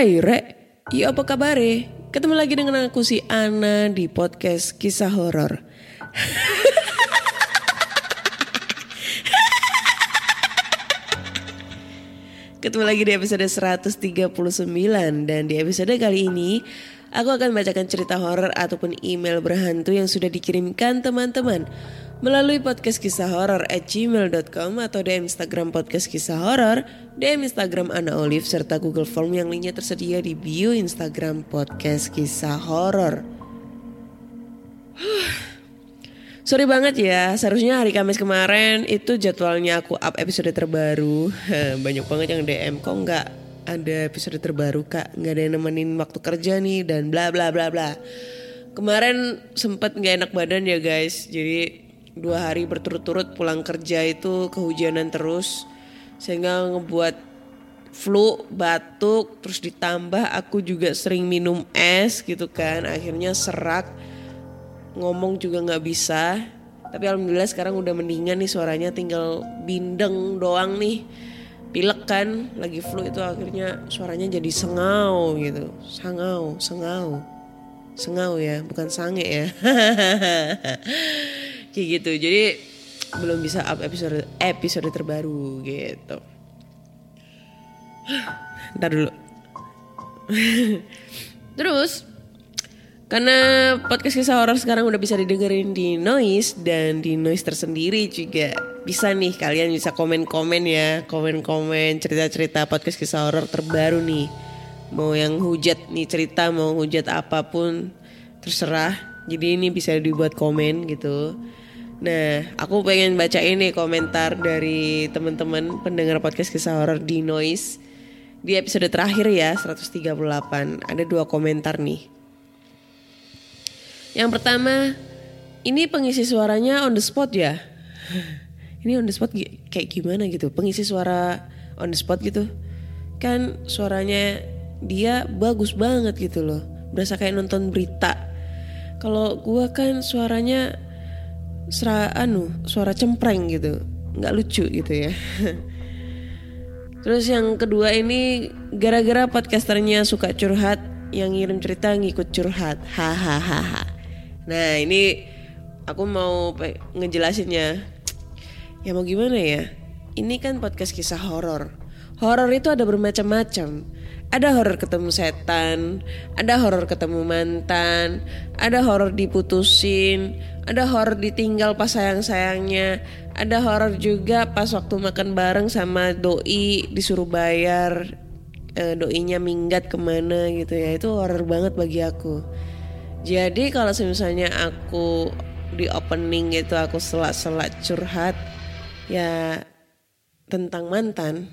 Hai Rek, ya apa kabar Ketemu lagi dengan aku si Ana di podcast kisah horor. Ketemu lagi di episode 139 dan di episode kali ini aku akan bacakan cerita horor ataupun email berhantu yang sudah dikirimkan teman-teman melalui podcast kisah horor at gmail.com atau DM Instagram podcast kisah horor, DM Instagram Ana Olive serta Google Form yang linknya tersedia di bio Instagram podcast kisah horor. Sorry banget ya, seharusnya hari Kamis kemarin itu jadwalnya aku up episode terbaru. Banyak banget yang DM kok nggak ada episode terbaru kak, nggak ada yang nemenin waktu kerja nih dan bla bla bla bla. Kemarin sempet nggak enak badan ya guys, jadi dua hari berturut-turut pulang kerja itu kehujanan terus sehingga ngebuat flu, batuk, terus ditambah aku juga sering minum es gitu kan, akhirnya serak ngomong juga nggak bisa. Tapi alhamdulillah sekarang udah mendingan nih suaranya tinggal bindeng doang nih. Pilek kan lagi flu itu akhirnya suaranya jadi sengau gitu. Sangau sengau. Sengau ya bukan sange ya kayak gitu. Jadi belum bisa up episode episode terbaru gitu. Ntar dulu. Terus karena podcast kisah horor sekarang udah bisa didengerin di Noise dan di Noise tersendiri juga bisa nih. Kalian bisa komen-komen ya, komen-komen cerita-cerita podcast kisah horor terbaru nih. Mau yang hujat nih cerita, mau hujat apa pun terserah. Jadi ini bisa dibuat komen gitu. Nah, aku pengen baca ini komentar dari teman-teman pendengar podcast kisah horor di Noise. Di episode terakhir ya, 138. Ada dua komentar nih. Yang pertama, ini pengisi suaranya on the spot ya. Ini on the spot kayak gimana gitu? Pengisi suara on the spot gitu. Kan suaranya dia bagus banget gitu loh. Berasa kayak nonton berita. Kalau gua kan suaranya sera anu, suara cempreng gitu. nggak lucu gitu ya. Terus yang kedua ini gara-gara podcasternya suka curhat, yang ngirim cerita ngikut curhat. Hahaha. Nah ini aku mau ngejelasinnya. Ya mau gimana ya? Ini kan podcast kisah horor. Horor itu ada bermacam-macam. Ada horor ketemu setan, ada horor ketemu mantan, ada horor diputusin, ada horor ditinggal pas sayang-sayangnya, ada horor juga pas waktu makan bareng sama doi disuruh bayar eh, doinya minggat ke mana gitu ya itu horor banget bagi aku. Jadi kalau misalnya aku di opening itu aku selak-selak curhat ya tentang mantan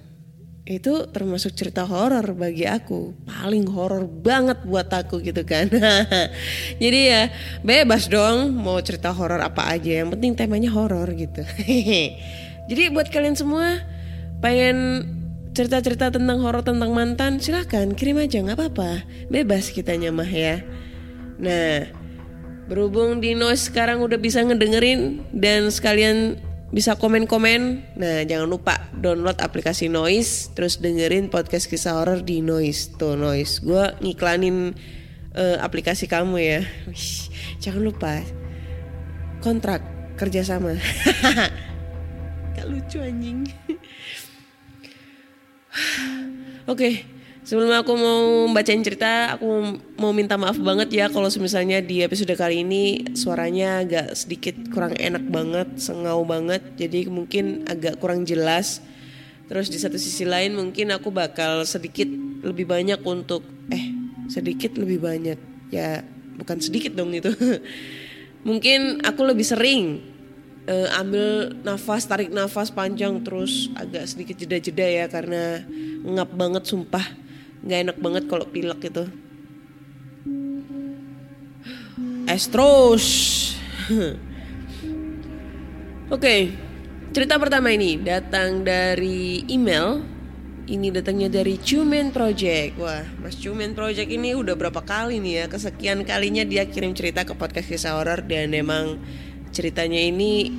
itu termasuk cerita horor bagi aku. Paling horor banget buat aku gitu kan. Jadi ya bebas dong mau cerita horor apa aja. Yang penting temanya horor gitu. Jadi buat kalian semua pengen cerita-cerita tentang horor tentang mantan silahkan kirim aja nggak apa-apa. Bebas kita nyamah ya. Nah, berhubung di Noise sekarang udah bisa ngedengerin dan sekalian bisa komen-komen. Nah, jangan lupa download aplikasi Noise terus dengerin podcast kisah horor di Noise. Tuh Noise. Gua ngiklanin eh, aplikasi kamu ya. Jangan lupa kontrak kerjasama. Gak lucu anjing. Oke, Sebelum aku mau bacain cerita, aku mau minta maaf banget ya kalau misalnya di episode kali ini suaranya agak sedikit kurang enak banget, sengau banget, jadi mungkin agak kurang jelas. Terus di satu sisi lain mungkin aku bakal sedikit lebih banyak untuk eh sedikit lebih banyak ya bukan sedikit dong itu. mungkin aku lebih sering eh, ambil nafas, tarik nafas panjang terus agak sedikit jeda-jeda ya karena ngap banget sumpah nggak enak banget kalau pilek itu Astros Oke cerita pertama ini datang dari email ini datangnya dari Cuman Project. Wah, Mas Cuman Project ini udah berapa kali nih ya? Kesekian kalinya dia kirim cerita ke podcast kisah horor dan emang ceritanya ini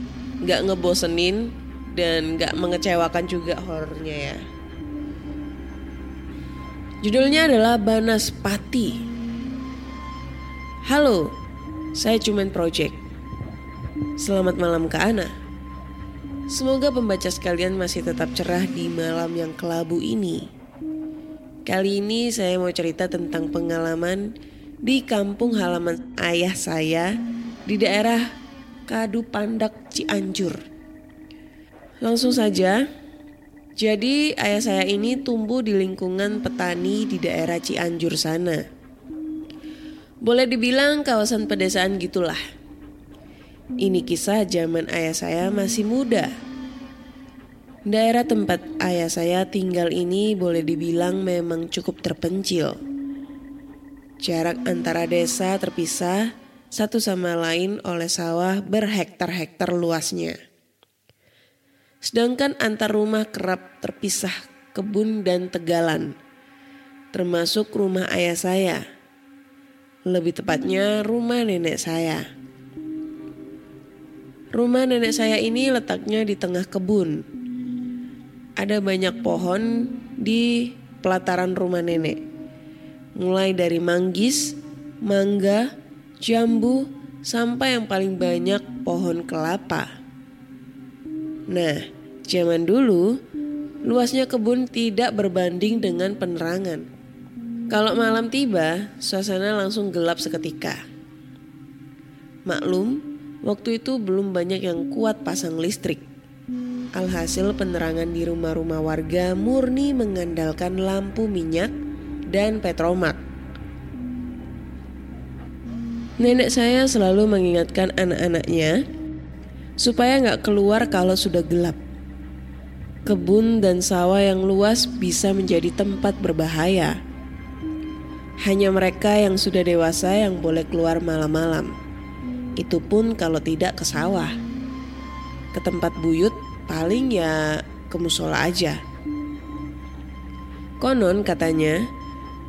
nggak ngebosenin dan nggak mengecewakan juga horornya ya. Judulnya adalah Banaspati. Halo, saya Cuman Project. Selamat malam ke Ana. Semoga pembaca sekalian masih tetap cerah di malam yang kelabu ini. Kali ini saya mau cerita tentang pengalaman di kampung halaman ayah saya di daerah Kadu Pandak Cianjur. Langsung saja, jadi ayah saya ini tumbuh di lingkungan petani di daerah Cianjur sana. Boleh dibilang kawasan pedesaan gitulah. Ini kisah zaman ayah saya masih muda. Daerah tempat ayah saya tinggal ini boleh dibilang memang cukup terpencil. Jarak antara desa terpisah satu sama lain oleh sawah berhektar-hektar luasnya. Sedangkan antar rumah kerap terpisah kebun dan tegalan, termasuk rumah ayah saya. Lebih tepatnya rumah nenek saya. Rumah nenek saya ini letaknya di tengah kebun. Ada banyak pohon di pelataran rumah nenek. Mulai dari manggis, mangga, jambu, sampai yang paling banyak pohon kelapa. Nah, zaman dulu luasnya kebun tidak berbanding dengan penerangan. Kalau malam tiba, suasana langsung gelap seketika. Maklum, waktu itu belum banyak yang kuat pasang listrik. Alhasil penerangan di rumah-rumah warga murni mengandalkan lampu minyak dan petromak. Nenek saya selalu mengingatkan anak-anaknya supaya nggak keluar kalau sudah gelap. Kebun dan sawah yang luas bisa menjadi tempat berbahaya. Hanya mereka yang sudah dewasa yang boleh keluar malam-malam. Itu pun kalau tidak ke sawah. Ke tempat buyut paling ya ke musola aja. Konon katanya,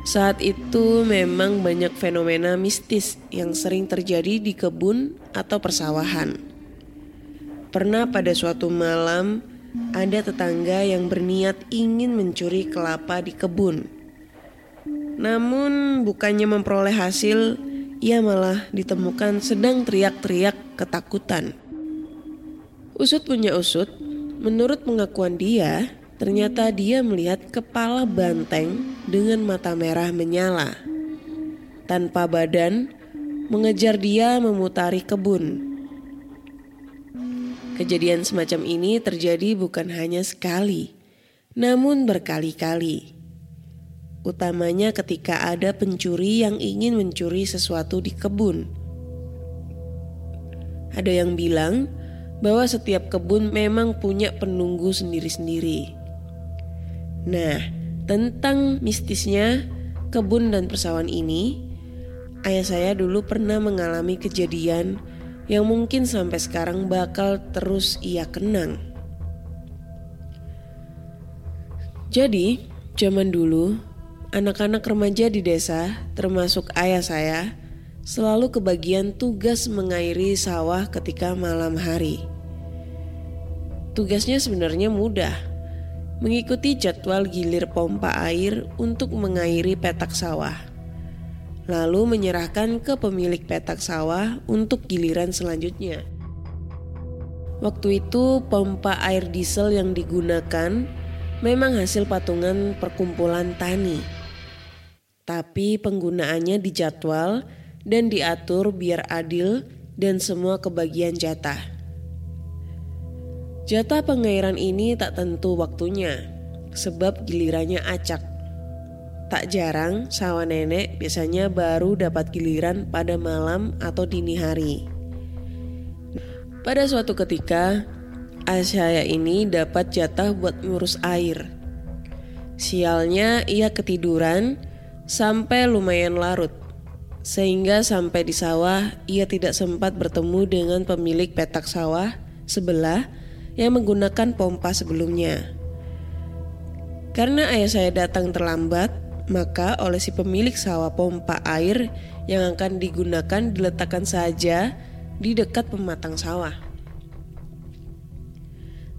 saat itu memang banyak fenomena mistis yang sering terjadi di kebun atau persawahan. Pernah pada suatu malam ada tetangga yang berniat ingin mencuri kelapa di kebun. Namun bukannya memperoleh hasil, ia malah ditemukan sedang teriak-teriak ketakutan. Usut punya usut, menurut pengakuan dia, ternyata dia melihat kepala banteng dengan mata merah menyala. Tanpa badan, mengejar dia memutari kebun. Kejadian semacam ini terjadi bukan hanya sekali, namun berkali-kali. Utamanya ketika ada pencuri yang ingin mencuri sesuatu di kebun. Ada yang bilang bahwa setiap kebun memang punya penunggu sendiri-sendiri. Nah, tentang mistisnya kebun dan persawahan ini, ayah saya dulu pernah mengalami kejadian yang mungkin sampai sekarang bakal terus ia kenang. Jadi, zaman dulu, anak-anak remaja di desa, termasuk ayah saya, selalu kebagian tugas mengairi sawah ketika malam hari. Tugasnya sebenarnya mudah, mengikuti jadwal gilir pompa air untuk mengairi petak sawah lalu menyerahkan ke pemilik petak sawah untuk giliran selanjutnya. Waktu itu, pompa air diesel yang digunakan memang hasil patungan perkumpulan tani tapi penggunaannya dijadwal dan diatur biar adil dan semua kebagian jatah. Jatah pengairan ini tak tentu waktunya, sebab gilirannya acak. Tak jarang sawah nenek biasanya baru dapat giliran pada malam atau dini hari. Pada suatu ketika, ayah saya ini dapat jatah buat ngurus air. Sialnya ia ketiduran sampai lumayan larut. Sehingga sampai di sawah ia tidak sempat bertemu dengan pemilik petak sawah sebelah yang menggunakan pompa sebelumnya. Karena ayah saya datang terlambat, maka oleh si pemilik sawah pompa air yang akan digunakan diletakkan saja di dekat pematang sawah.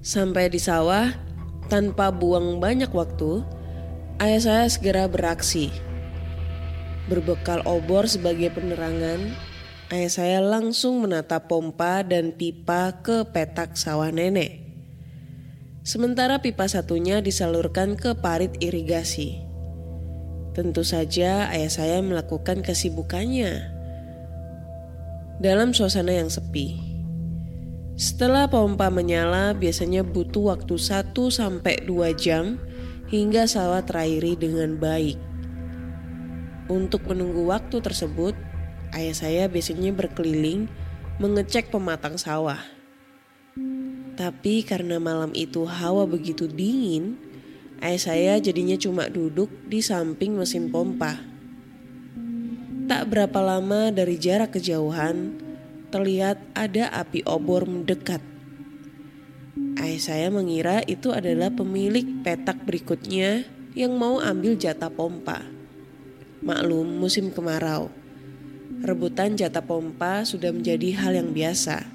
Sampai di sawah, tanpa buang banyak waktu, ayah saya segera beraksi. Berbekal obor sebagai penerangan, ayah saya langsung menata pompa dan pipa ke petak sawah nenek. Sementara pipa satunya disalurkan ke parit irigasi. Tentu saja ayah saya melakukan kesibukannya dalam suasana yang sepi. Setelah pompa menyala, biasanya butuh waktu 1 sampai 2 jam hingga sawah terairi dengan baik. Untuk menunggu waktu tersebut, ayah saya biasanya berkeliling mengecek pematang sawah. Tapi karena malam itu hawa begitu dingin, ayah saya jadinya cuma duduk di samping mesin pompa. Tak berapa lama dari jarak kejauhan, terlihat ada api obor mendekat. Ayah saya mengira itu adalah pemilik petak berikutnya yang mau ambil jatah pompa. Maklum, musim kemarau. Rebutan jatah pompa sudah menjadi hal yang biasa.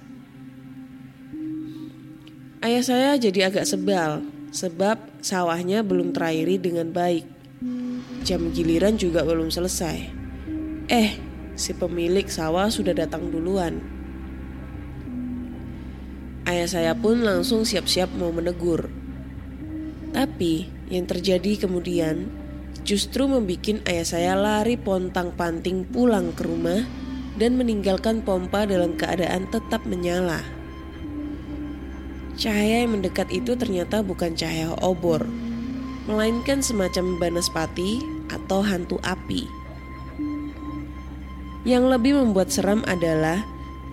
Ayah saya jadi agak sebal sebab sawahnya belum terairi dengan baik. Jam giliran juga belum selesai. Eh, si pemilik sawah sudah datang duluan. Ayah saya pun langsung siap-siap mau menegur. Tapi yang terjadi kemudian justru membuat ayah saya lari pontang-panting pulang ke rumah dan meninggalkan pompa dalam keadaan tetap menyala. Cahaya yang mendekat itu ternyata bukan cahaya obor, melainkan semacam banaspati atau hantu api. Yang lebih membuat seram adalah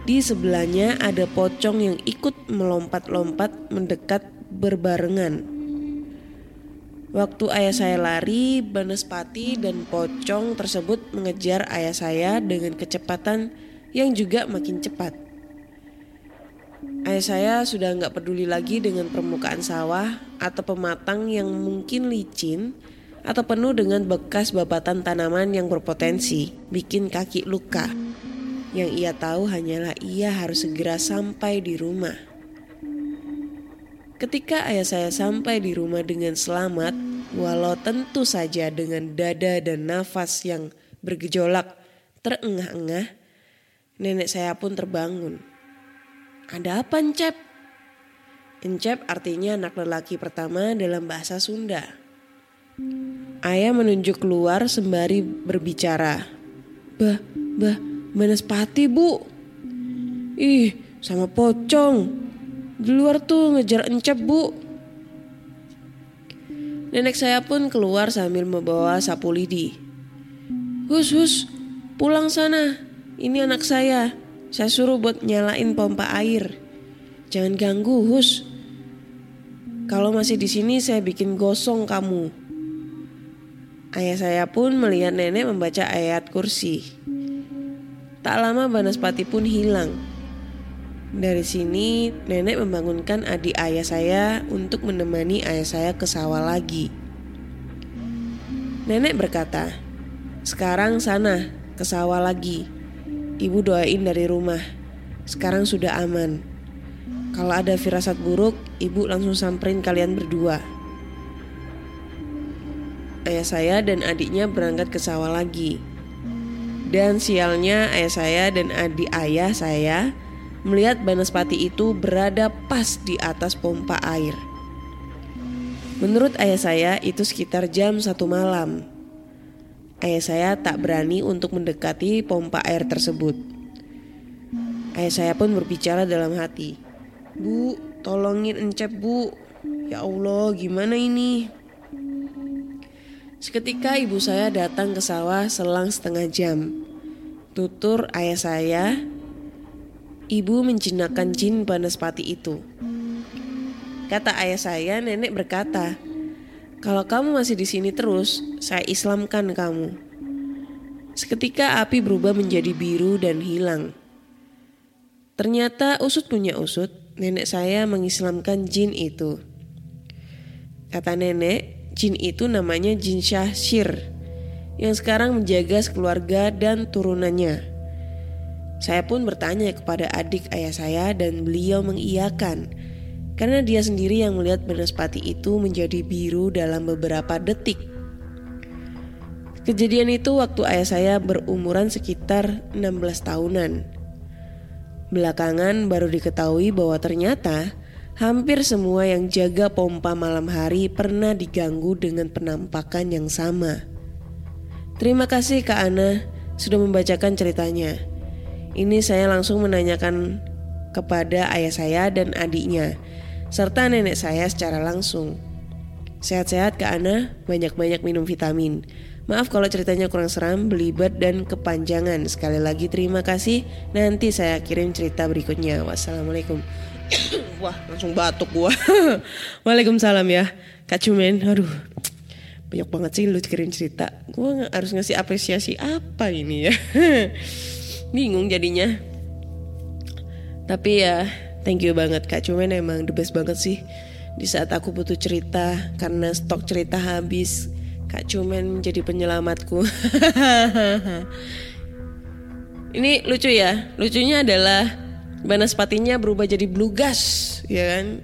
di sebelahnya ada pocong yang ikut melompat-lompat mendekat berbarengan. Waktu ayah saya lari, banaspati dan pocong tersebut mengejar ayah saya dengan kecepatan yang juga makin cepat. Ayah saya sudah nggak peduli lagi dengan permukaan sawah atau pematang yang mungkin licin atau penuh dengan bekas babatan tanaman yang berpotensi bikin kaki luka. Yang ia tahu hanyalah ia harus segera sampai di rumah. Ketika ayah saya sampai di rumah dengan selamat, walau tentu saja dengan dada dan nafas yang bergejolak terengah-engah, nenek saya pun terbangun. Ada apa Encep? Encep artinya anak lelaki pertama dalam bahasa Sunda. Ayah menunjuk keluar sembari berbicara. Bah, bah, Banaspati bu. Ih, sama pocong. Di luar tuh ngejar encep bu. Nenek saya pun keluar sambil membawa sapu lidi. Hus, hus, pulang sana. Ini anak saya. Saya suruh buat nyalain pompa air. Jangan ganggu, Hus. Kalau masih di sini saya bikin gosong kamu. Ayah saya pun melihat nenek membaca ayat kursi. Tak lama Banaspati pun hilang. Dari sini, nenek membangunkan adik ayah saya untuk menemani ayah saya ke sawah lagi. Nenek berkata, "Sekarang sana ke sawah lagi. Ibu doain dari rumah. Sekarang sudah aman. Kalau ada firasat buruk, ibu langsung samperin kalian berdua." Ayah saya dan adiknya berangkat ke sawah lagi. Dan sialnya ayah saya dan adik ayah saya melihat Banaspati itu berada pas di atas pompa air. Menurut ayah saya itu sekitar jam satu malam. Ayah saya tak berani untuk mendekati pompa air tersebut. Ayah saya pun berbicara dalam hati. Bu, tolongin Encep bu. Ya Allah, gimana ini? Seketika ibu saya datang ke sawah selang setengah jam. Tutur ayah saya, ibu menjinakkan jin Banaspati itu. Kata ayah saya, nenek berkata, kalau kamu masih di sini terus, saya Islamkan kamu. Seketika api berubah menjadi biru dan hilang. Ternyata usut punya usut, nenek saya mengislamkan jin itu. Kata nenek, jin itu namanya jin Syahsyir yang sekarang menjaga sekeluarga dan turunannya. Saya pun bertanya kepada adik ayah saya dan beliau mengiyakan karena dia sendiri yang melihat Banaspati itu menjadi biru dalam beberapa detik. Kejadian itu waktu ayah saya berumuran sekitar 16 tahunan. Belakangan baru diketahui bahwa ternyata hampir semua yang jaga pompa malam hari pernah diganggu dengan penampakan yang sama. Terima kasih Kak Ana sudah membacakan ceritanya. Ini saya langsung menanyakan kepada ayah saya dan adiknya, serta nenek saya secara langsung. Sehat-sehat Kak Ana, banyak-banyak minum vitamin. Maaf kalau ceritanya kurang seram, belibet dan kepanjangan. Sekali lagi terima kasih. Nanti saya kirim cerita berikutnya. Wassalamualaikum. Wah, langsung batuk gua. Waalaikumsalam ya. Kak Cumen, aduh. Banyak banget sih lu kirim cerita. Gua harus ngasih apresiasi apa ini ya. Bingung jadinya. Tapi ya, thank you banget Kak Cumen emang the best banget sih. Di saat aku butuh cerita karena stok cerita habis Kak Cumen menjadi penyelamatku. Ini lucu ya. Lucunya adalah Banaspatinya berubah jadi blue gas, ya kan?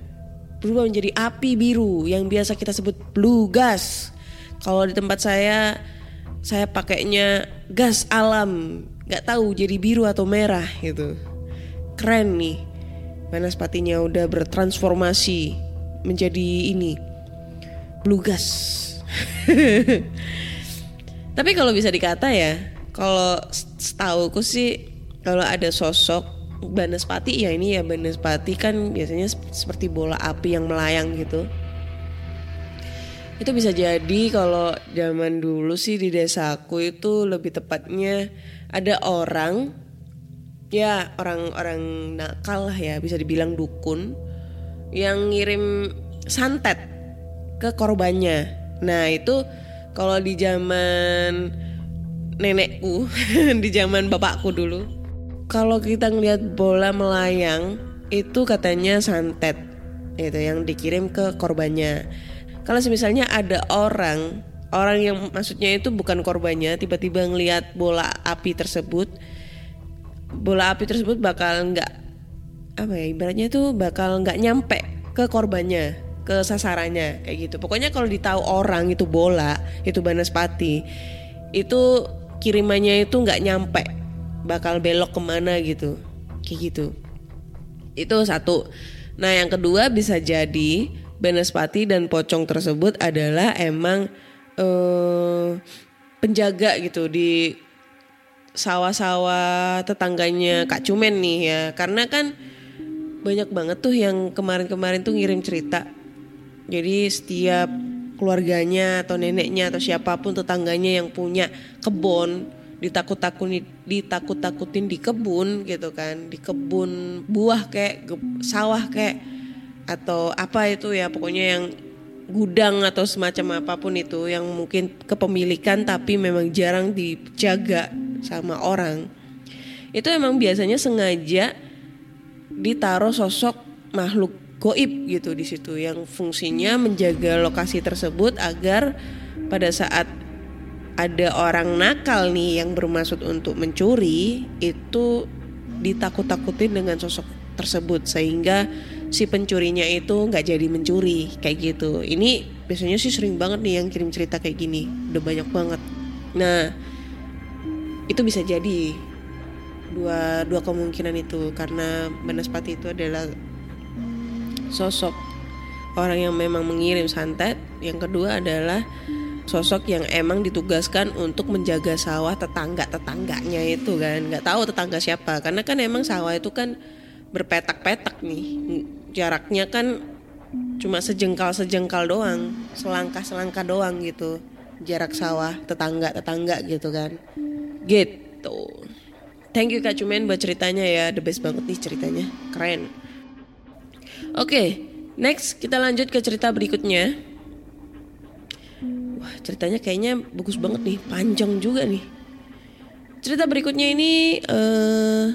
Berubah menjadi api biru yang biasa kita sebut blue gas. Kalau di tempat saya, saya pakainya gas alam, nggak tahu jadi biru atau merah gitu. Keren nih, Banaspatinya udah bertransformasi menjadi ini blue gas. Tapi kalau bisa dikata ya, kalau setauku sih kalau ada sosok Banaspati ya ini ya Banaspati kan biasanya seperti bola api yang melayang gitu. Itu bisa jadi kalau zaman dulu sih di desaku itu lebih tepatnya ada orang ya orang-orang nakal lah ya bisa dibilang dukun yang ngirim santet ke korbannya. Nah itu kalau di zaman nenekku, di zaman bapakku dulu, kalau kita ngelihat bola melayang itu katanya santet, itu yang dikirim ke korbannya. Kalau misalnya ada orang, orang yang maksudnya itu bukan korbannya, tiba-tiba ngelihat bola api tersebut, bola api tersebut bakal nggak apa ya ibaratnya itu bakal nggak nyampe ke korbannya ke sasarannya kayak gitu. Pokoknya kalau ditahu orang itu bola itu banaspati itu kirimannya itu nggak nyampe bakal belok ke mana gitu kayak gitu. Itu satu. Nah yang kedua bisa jadi banaspati dan pocong tersebut adalah emang eh, penjaga gitu di sawah-sawah tetangganya Kak Cumen nih ya. Karena kan banyak banget tuh yang kemarin-kemarin tuh ngirim cerita. Jadi setiap keluarganya atau neneknya atau siapa pun tetangganya yang punya kebun ditakut-takutin ditakut-takutin di kebun gitu kan. Di kebun buah kayak sawah kayak atau apa itu ya pokoknya yang gudang atau semacam apa pun itu yang mungkin kepemilikan tapi memang jarang dijaga sama orang. Itu emang biasanya sengaja ditaruh sosok makhluk goib gitu di situ yang fungsinya menjaga lokasi tersebut agar pada saat ada orang nakal nih yang bermaksud untuk mencuri itu ditakut-takutin dengan sosok tersebut sehingga si pencurinya itu nggak jadi mencuri kayak gitu. Ini biasanya sih sering banget nih yang kirim cerita kayak gini udah banyak banget. Nah itu bisa jadi dua dua kemungkinan itu karena Banaspati itu adalah sosok orang yang memang mengirim santet yang kedua adalah sosok yang emang ditugaskan untuk menjaga sawah tetangga-tetangganya itu kan. Nggak tahu tetangga siapa karena kan emang sawah itu kan berpetak-petak nih. Jaraknya kan cuma sejengkal-sejengkal doang, selangkah-selangkah doang gitu. Jarak sawah tetangga-tetangga gitu kan. Gitu. Thank you Kak Cumen buat ceritanya ya, the best banget nih ceritanya, keren. Oke, next kita lanjut ke cerita berikutnya. Wah ceritanya kayaknya bagus banget nih, panjang juga nih. Cerita berikutnya ini eh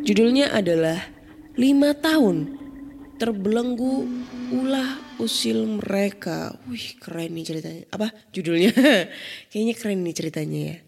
judulnya adalah lima tahun terbelenggu ulah usil mereka. Wih keren nih ceritanya. Apa judulnya? kayaknya keren nih ceritanya ya.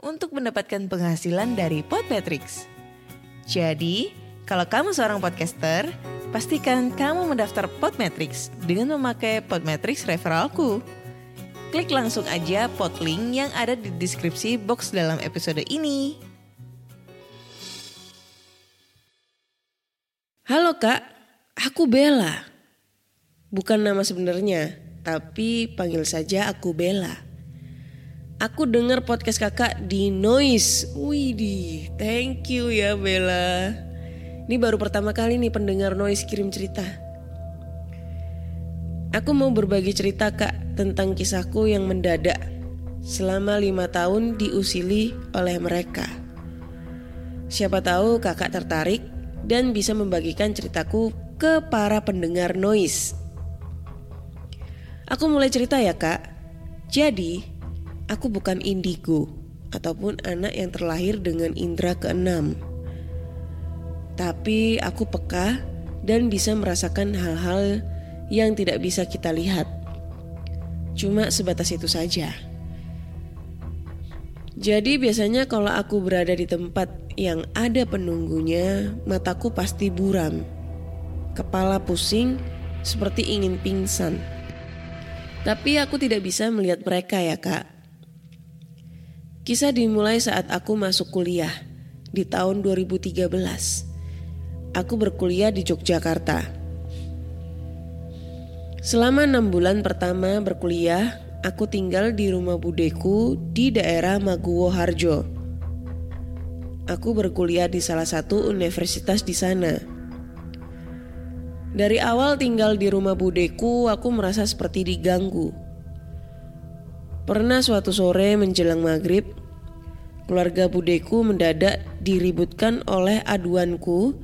untuk mendapatkan penghasilan dari Podmetrics. Jadi, kalau kamu seorang podcaster, pastikan kamu mendaftar Podmetrics dengan memakai Podmetrics referralku. Klik langsung aja podlink yang ada di deskripsi box dalam episode ini. Halo kak, aku Bella. Bukan nama sebenarnya, tapi panggil saja aku Bella. Aku dengar podcast kakak di Noise. Widih, thank you ya Bella. Ini baru pertama kali nih pendengar Noise kirim cerita. Aku mau berbagi cerita kak tentang kisahku yang mendadak selama lima tahun diusili oleh mereka. Siapa tahu kakak tertarik dan bisa membagikan ceritaku ke para pendengar Noise. Aku mulai cerita ya kak. Jadi, Aku bukan indigo ataupun anak yang terlahir dengan indera keenam. Tapi aku peka dan bisa merasakan hal-hal yang tidak bisa kita lihat. Cuma sebatas itu saja. Jadi biasanya kalau aku berada di tempat yang ada penunggunya, mataku pasti buram. Kepala pusing seperti ingin pingsan. Tapi aku tidak bisa melihat mereka ya kak. Kisah dimulai saat aku masuk kuliah di tahun 2013. Aku berkuliah di Yogyakarta. Selama enam bulan pertama berkuliah, aku tinggal di rumah budeku di daerah Maguwo Harjo. Aku berkuliah di salah satu universitas di sana. Dari awal tinggal di rumah budeku, aku merasa seperti diganggu Pernah suatu sore menjelang maghrib, keluarga budeku mendadak diributkan oleh aduanku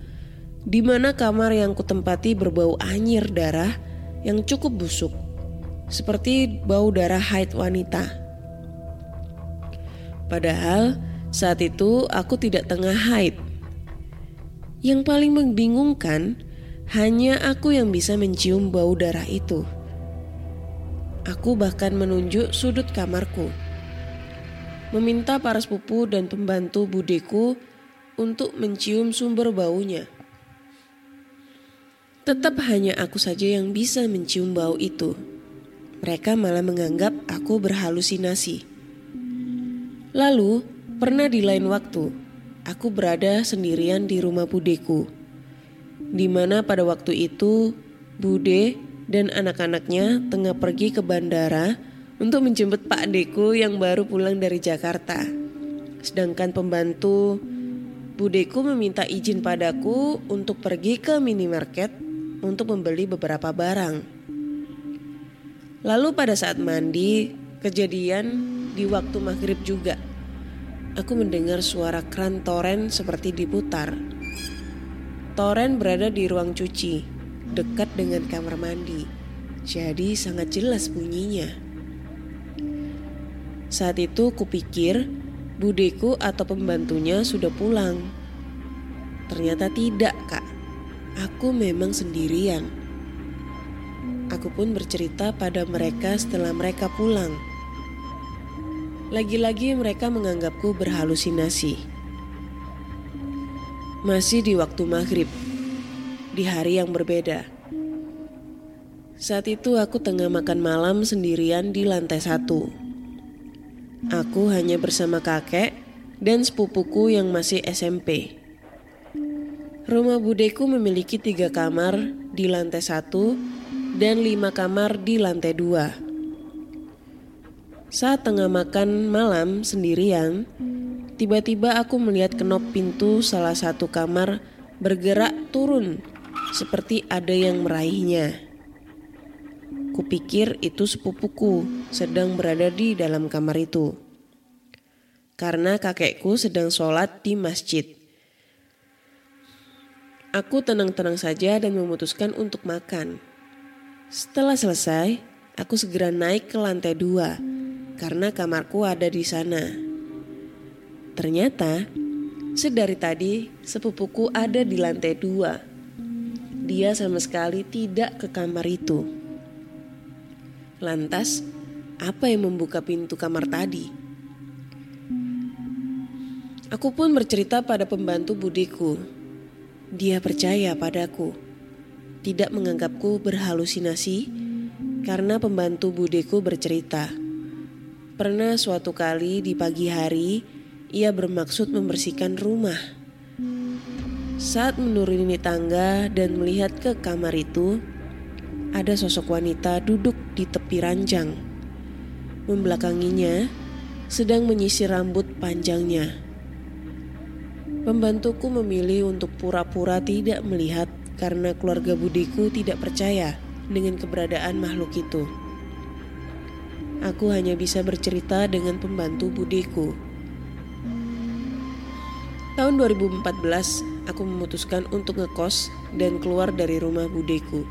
di mana kamar yang kutempati berbau anyir darah yang cukup busuk, seperti bau darah haid wanita. Padahal saat itu aku tidak tengah haid. Yang paling membingungkan, hanya aku yang bisa mencium bau darah itu. Aku bahkan menunjuk sudut kamarku. Meminta para sepupu dan pembantu budeku untuk mencium sumber baunya. Tetap hanya aku saja yang bisa mencium bau itu. Mereka malah menganggap aku berhalusinasi. Lalu, pernah di lain waktu, aku berada sendirian di rumah budeku. Di mana pada waktu itu, bude dan anak-anaknya tengah pergi ke bandara untuk menjemput Pak Deku yang baru pulang dari Jakarta. Sedangkan pembantu Budeku meminta izin padaku untuk pergi ke minimarket untuk membeli beberapa barang. Lalu pada saat mandi, Kejadian di waktu maghrib juga. Aku mendengar suara kran toren seperti diputar. Toren berada di ruang cuci, dekat dengan kamar mandi. Jadi sangat jelas bunyinya. Saat itu kupikir budeku atau pembantunya sudah pulang. Ternyata tidak, Kak. Aku memang sendirian. Aku pun bercerita pada mereka setelah mereka pulang. Lagi-lagi mereka menganggapku berhalusinasi. Masih di waktu maghrib, di hari yang berbeda. Saat itu aku tengah makan malam sendirian di lantai satu. Aku hanya bersama kakek dan sepupuku yang masih SMP. Rumah budeku memiliki tiga kamar di lantai satu dan lima kamar di lantai dua. Saat tengah makan malam sendirian, tiba-tiba aku melihat kenop pintu salah satu kamar bergerak turun seperti ada yang meraihnya. Kupikir itu sepupuku sedang berada di dalam kamar itu. Karena kakekku sedang sholat di masjid. Aku tenang-tenang saja dan memutuskan untuk makan. Setelah selesai, aku segera naik ke lantai dua karena kamarku ada di sana. Ternyata, sedari tadi sepupuku ada di lantai dua. Dia sama sekali tidak ke kamar itu. Lantas, apa yang membuka pintu kamar tadi? Aku pun bercerita pada pembantu budiku. Dia percaya padaku, tidak menganggapku berhalusinasi karena pembantu budiku bercerita. Pernah suatu kali di pagi hari, ia bermaksud membersihkan rumah. Saat menuruni tangga dan melihat ke kamar itu, ada sosok wanita duduk di tepi ranjang. Membelakanginya, sedang menyisir rambut panjangnya. Pembantuku memilih untuk pura-pura tidak melihat karena keluarga budiku tidak percaya dengan keberadaan makhluk itu. Aku hanya bisa bercerita dengan pembantu budiku. Tahun 2014, aku memutuskan untuk ngekos dan keluar dari rumah budeku.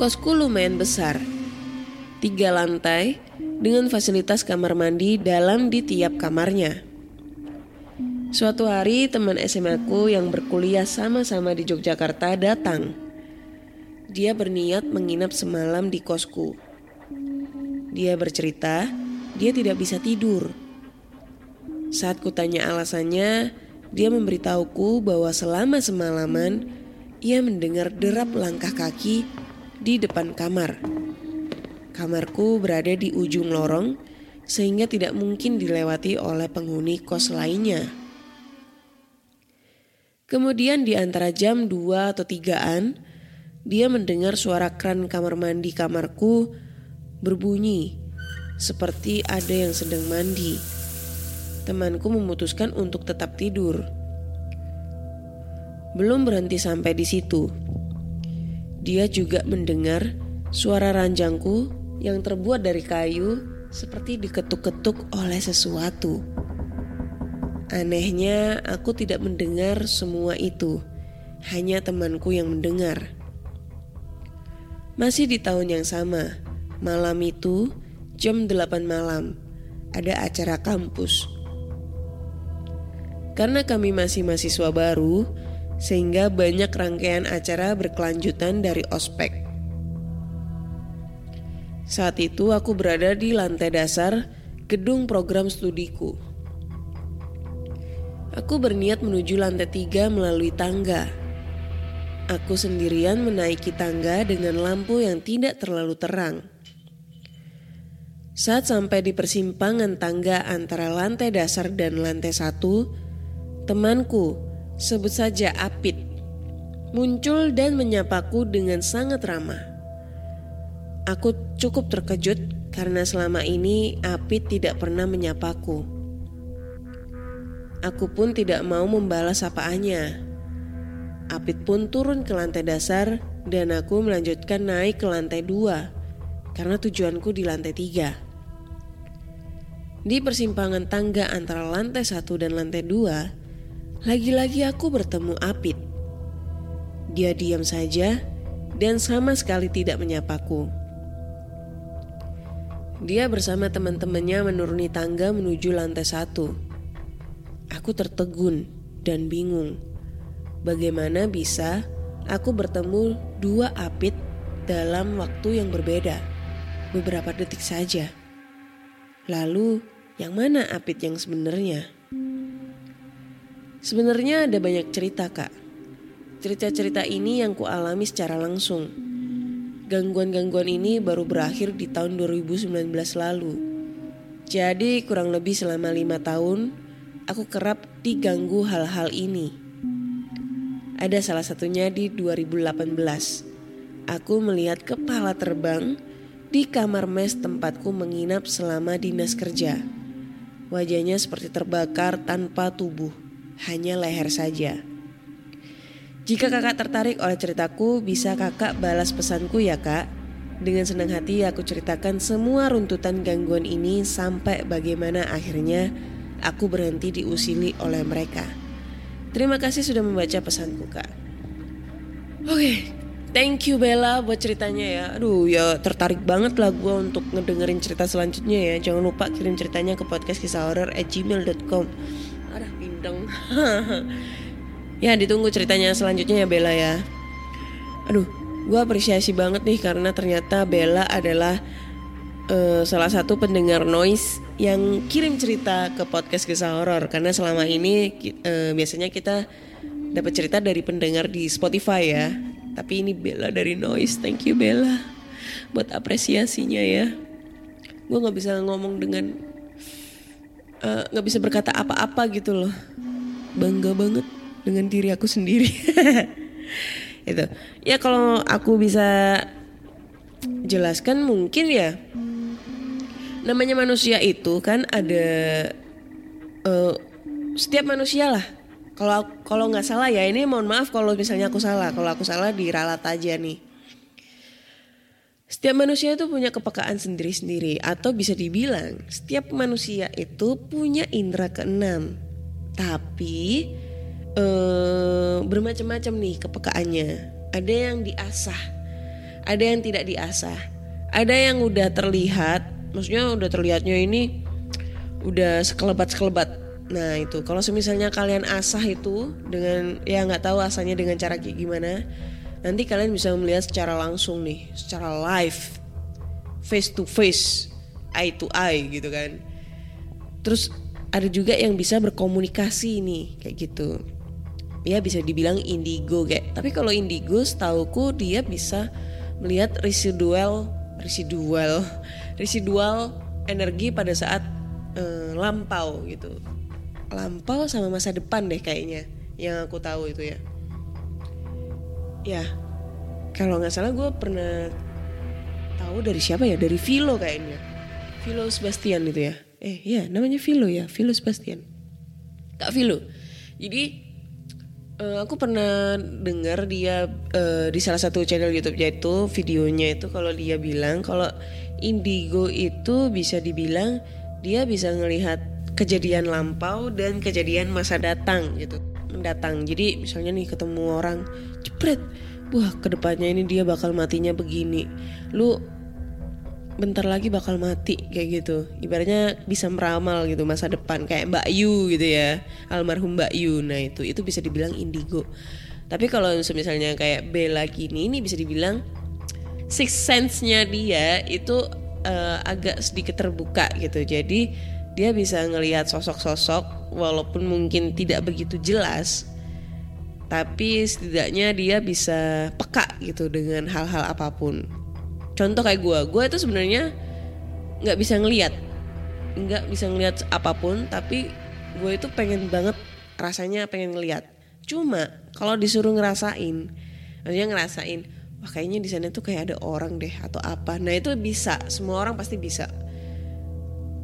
Kosku lumayan besar, tiga lantai dengan fasilitas kamar mandi dalam di tiap kamarnya. Suatu hari teman SMA ku yang berkuliah sama-sama di Yogyakarta datang. Dia berniat menginap semalam di kosku. Dia bercerita, dia tidak bisa tidur. Saat kutanya alasannya, dia memberitahuku bahwa selama semalaman ia mendengar derap langkah kaki di depan kamar. Kamarku berada di ujung lorong sehingga tidak mungkin dilewati oleh penghuni kos lainnya. Kemudian di antara jam 2 atau 3-an, dia mendengar suara kran kamar mandi kamarku berbunyi seperti ada yang sedang mandi. Temanku memutuskan untuk tetap tidur. Belum berhenti sampai di situ. Dia juga mendengar suara ranjangku yang terbuat dari kayu seperti diketuk-ketuk oleh sesuatu. Anehnya, aku tidak mendengar semua itu. Hanya temanku yang mendengar. Masih di tahun yang sama, Malam itu jam 8 malam ada acara kampus. Karena kami masih mahasiswa baru, sehingga banyak rangkaian acara berkelanjutan dari ospek. Saat itu aku berada di lantai dasar gedung program studiku. Aku berniat menuju lantai tiga melalui tangga. Aku sendirian menaiki tangga dengan lampu yang tidak terlalu terang. Saat sampai di persimpangan tangga antara lantai dasar dan lantai satu, temanku, sebut saja Apit, muncul dan menyapaku dengan sangat ramah. Aku cukup terkejut karena selama ini Apit tidak pernah menyapaku. Aku pun tidak mau membalas sapaannya. Apit pun turun ke lantai dasar dan aku melanjutkan naik ke lantai dua karena tujuanku di lantai tiga. Di persimpangan tangga antara lantai satu dan lantai dua, lagi-lagi aku bertemu Apit. Dia diam saja dan sama sekali tidak menyapaku. Dia bersama teman-temannya menuruni tangga menuju lantai satu. Aku tertegun dan bingung. Bagaimana bisa aku bertemu dua Apit dalam waktu yang berbeda? Beberapa detik saja. Lalu, yang mana Apit yang sebenarnya? Sebenarnya ada banyak cerita, Kak. Cerita-cerita ini yang kualami secara langsung. Gangguan-gangguan ini baru berakhir di tahun 2019 lalu. Jadi kurang lebih selama lima tahun, aku kerap diganggu hal-hal ini. Ada salah satunya di 2018. Aku melihat kepala terbang di kamar mes tempatku menginap selama dinas kerja. Wajahnya seperti terbakar tanpa tubuh, hanya leher saja. Jika kakak tertarik oleh ceritaku, bisa kakak balas pesanku ya kak. Dengan senang hati aku ceritakan semua runtutan gangguan ini sampai bagaimana akhirnya aku berhenti diusili oleh mereka. Terima kasih sudah membaca pesanku kak. Oke, Thank you Bella buat ceritanya ya. Aduh ya tertarik banget lah gue untuk ngedengerin cerita selanjutnya ya. Jangan lupa kirim ceritanya ke podcast at gmail.com. Aduh pindeng. ya ditunggu ceritanya selanjutnya ya Bella ya. Aduh gue apresiasi banget nih karena ternyata Bella adalah uh, salah satu pendengar noise yang kirim cerita ke podcast kisah horor karena selama ini uh, biasanya kita dapat cerita dari pendengar di Spotify ya tapi ini Bella dari Noise. Thank you Bella buat apresiasinya ya. Gue nggak bisa ngomong dengan nggak uh, bisa berkata apa-apa gitu loh. Bangga banget dengan diri aku sendiri. itu ya kalau aku bisa jelaskan mungkin ya namanya manusia itu kan ada uh, setiap manusia lah kalau kalau nggak salah ya ini mohon maaf kalau misalnya aku salah. Kalau aku salah diralat aja nih. Setiap manusia itu punya kepekaan sendiri-sendiri atau bisa dibilang setiap manusia itu punya indera keenam. Tapi eh, bermacam-macam nih kepekaannya. Ada yang diasah, ada yang tidak diasah. Ada yang udah terlihat, maksudnya udah terlihatnya ini udah sekelebat-sekelebat Nah itu kalau misalnya kalian asah itu dengan ya nggak tahu asahnya dengan cara gimana, nanti kalian bisa melihat secara langsung nih, secara live, face to face, eye to eye gitu kan. Terus ada juga yang bisa berkomunikasi nih kayak gitu. Ya bisa dibilang indigo kayak. Tapi kalau indigo setauku dia bisa melihat residual residual residual energi pada saat eh, lampau gitu lampau sama masa depan deh kayaknya yang aku tahu itu ya ya kalau nggak salah gue pernah tahu dari siapa ya? Dari Vilo kayaknya. Vilo Sebastian itu ya? Eh ya namanya Vilo ya? Vilo Sebastian. Kak Vilo. Jadi uh, aku pernah dengar dia uh, di salah satu channel YouTube yaitu videonya itu kalau dia bilang kalau indigo itu bisa dibilang dia bisa ngelihat kejadian lampau dan kejadian masa datang gitu. Mendatang. Jadi misalnya nih ketemu orang jepret wah ke depannya ini dia bakal matinya begini. Lu bentar lagi bakal mati kayak gitu. Ibaratnya bisa meramal gitu masa depan kayak Mbak Yu gitu ya. Almarhum Mbak Yu. Nah itu itu bisa dibilang indigo. Tapi kalau misalnya kayak Bella gini ini bisa dibilang six sense-nya dia itu uh, agak sedikit terbuka gitu. Jadi dia bisa ngelihat sosok-sosok walaupun mungkin tidak begitu jelas tapi setidaknya dia bisa peka gitu dengan hal-hal apa pun. Contoh kayak gue gue itu sebenarnya nggak bisa ngelihat nggak bisa ngelihat apa pun tapi gue itu pengen banget rasanya pengen ngelihat cuma kalau disuruh ngerasain maksudnya ngerasain wah kayaknya di sana tuh kayak ada orang deh atau apa. Nah itu bisa. Semua orang pasti bisa.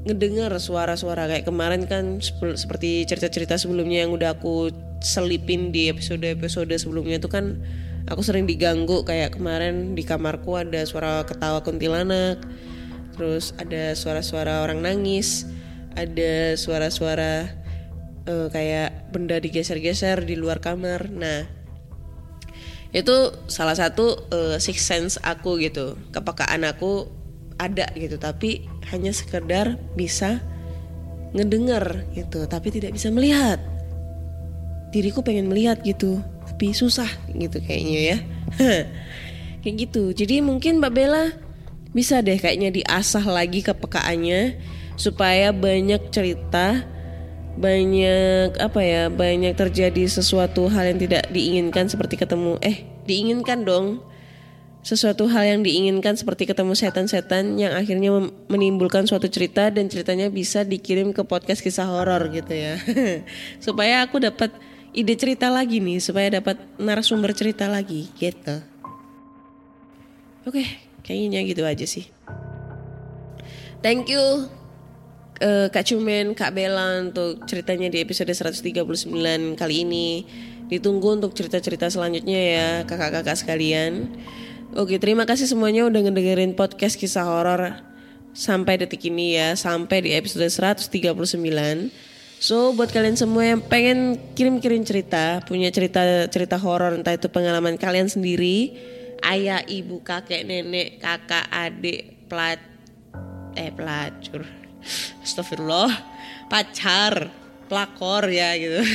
Ngedengar suara-suara kayak kemarin kan seperti cerita-cerita sebelumnya yang udah aku selipin di episode-episode sebelumnya itu kan aku sering diganggu kayak kemarin di kamarku ada suara ketawa kuntilanak terus ada suara-suara orang nangis ada suara-suara eh, kayak benda digeser-geser di luar kamar. Nah itu salah satu eh, six sense aku gitu kepekaan aku ada gitu tapi hanya sekedar bisa ngedengar gitu tapi tidak bisa melihat diriku pengen melihat gitu. Tapi susah gitu kayaknya ya. Kayak gitu. Jadi mungkin Mbak Bella bisa deh kayaknya diasah lagi kepekaannya supaya banyak cerita banyak apa ya banyak terjadi sesuatu hal yang tidak diinginkan seperti ketemu eh diinginkan dong. Sesuatu hal yang diinginkan seperti ketemu setan-setan yang akhirnya menimbulkan suatu cerita dan ceritanya bisa dikirim ke podcast kisah horor gitu ya. Supaya aku dapat ide cerita lagi nih supaya dapat narasumber cerita lagi gitu oke kayaknya gitu aja sih thank you eh, Kak Cumen, Kak Bella untuk ceritanya di episode 139 kali ini. Ditunggu untuk cerita-cerita selanjutnya ya kakak-kakak sekalian. Oke, terima kasih semuanya udah ngedengerin podcast kisah horor sampai detik ini ya, sampai di episode 139. So, buat kalian semua yang pengen kirim-kirim cerita, punya cerita-cerita horor entah itu pengalaman kalian sendiri, ayah, ibu, kakek, nenek, kakak, adik, plat eh pelacur Astagfirullah pacar pelakor ya gitu.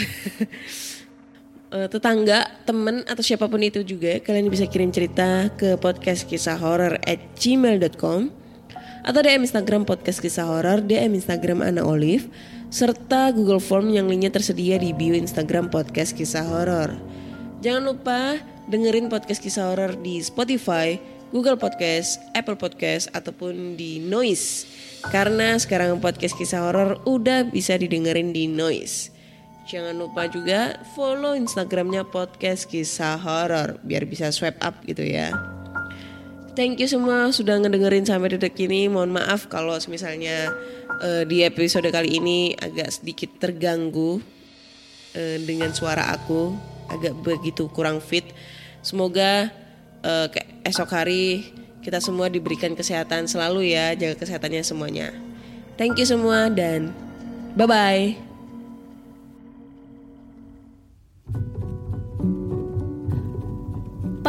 Eh, tetangga temen atau siapa pun itu juga kalian bisa kirim cerita ke podcast kisah horor at gmail.com atau DM Instagram podcast kisah horor DM Instagram Ana Olive serta Google Form yang linknya tersedia di bio Instagram podcast kisah horor jangan lupa dengerin podcast kisah horor di Spotify Google Podcast, Apple Podcast, ataupun di Noise. Karena sekarang podcast kisah horor udah bisa didengerin di Noise. Jangan lupa juga follow Instagramnya podcast kisah horor biar bisa swipe up gitu ya. Thank you semua sudah ngedengerin sampai detik ini. Mohon maaf kalau misalnya eh, di episode kali ini agak sedikit terganggu eh, dengan suara aku, agak begitu kurang fit. Semoga eh, ke- esok hari kita semua diberikan kesehatan selalu ya, jaga kesehatannya semuanya. Thank you semua dan bye bye.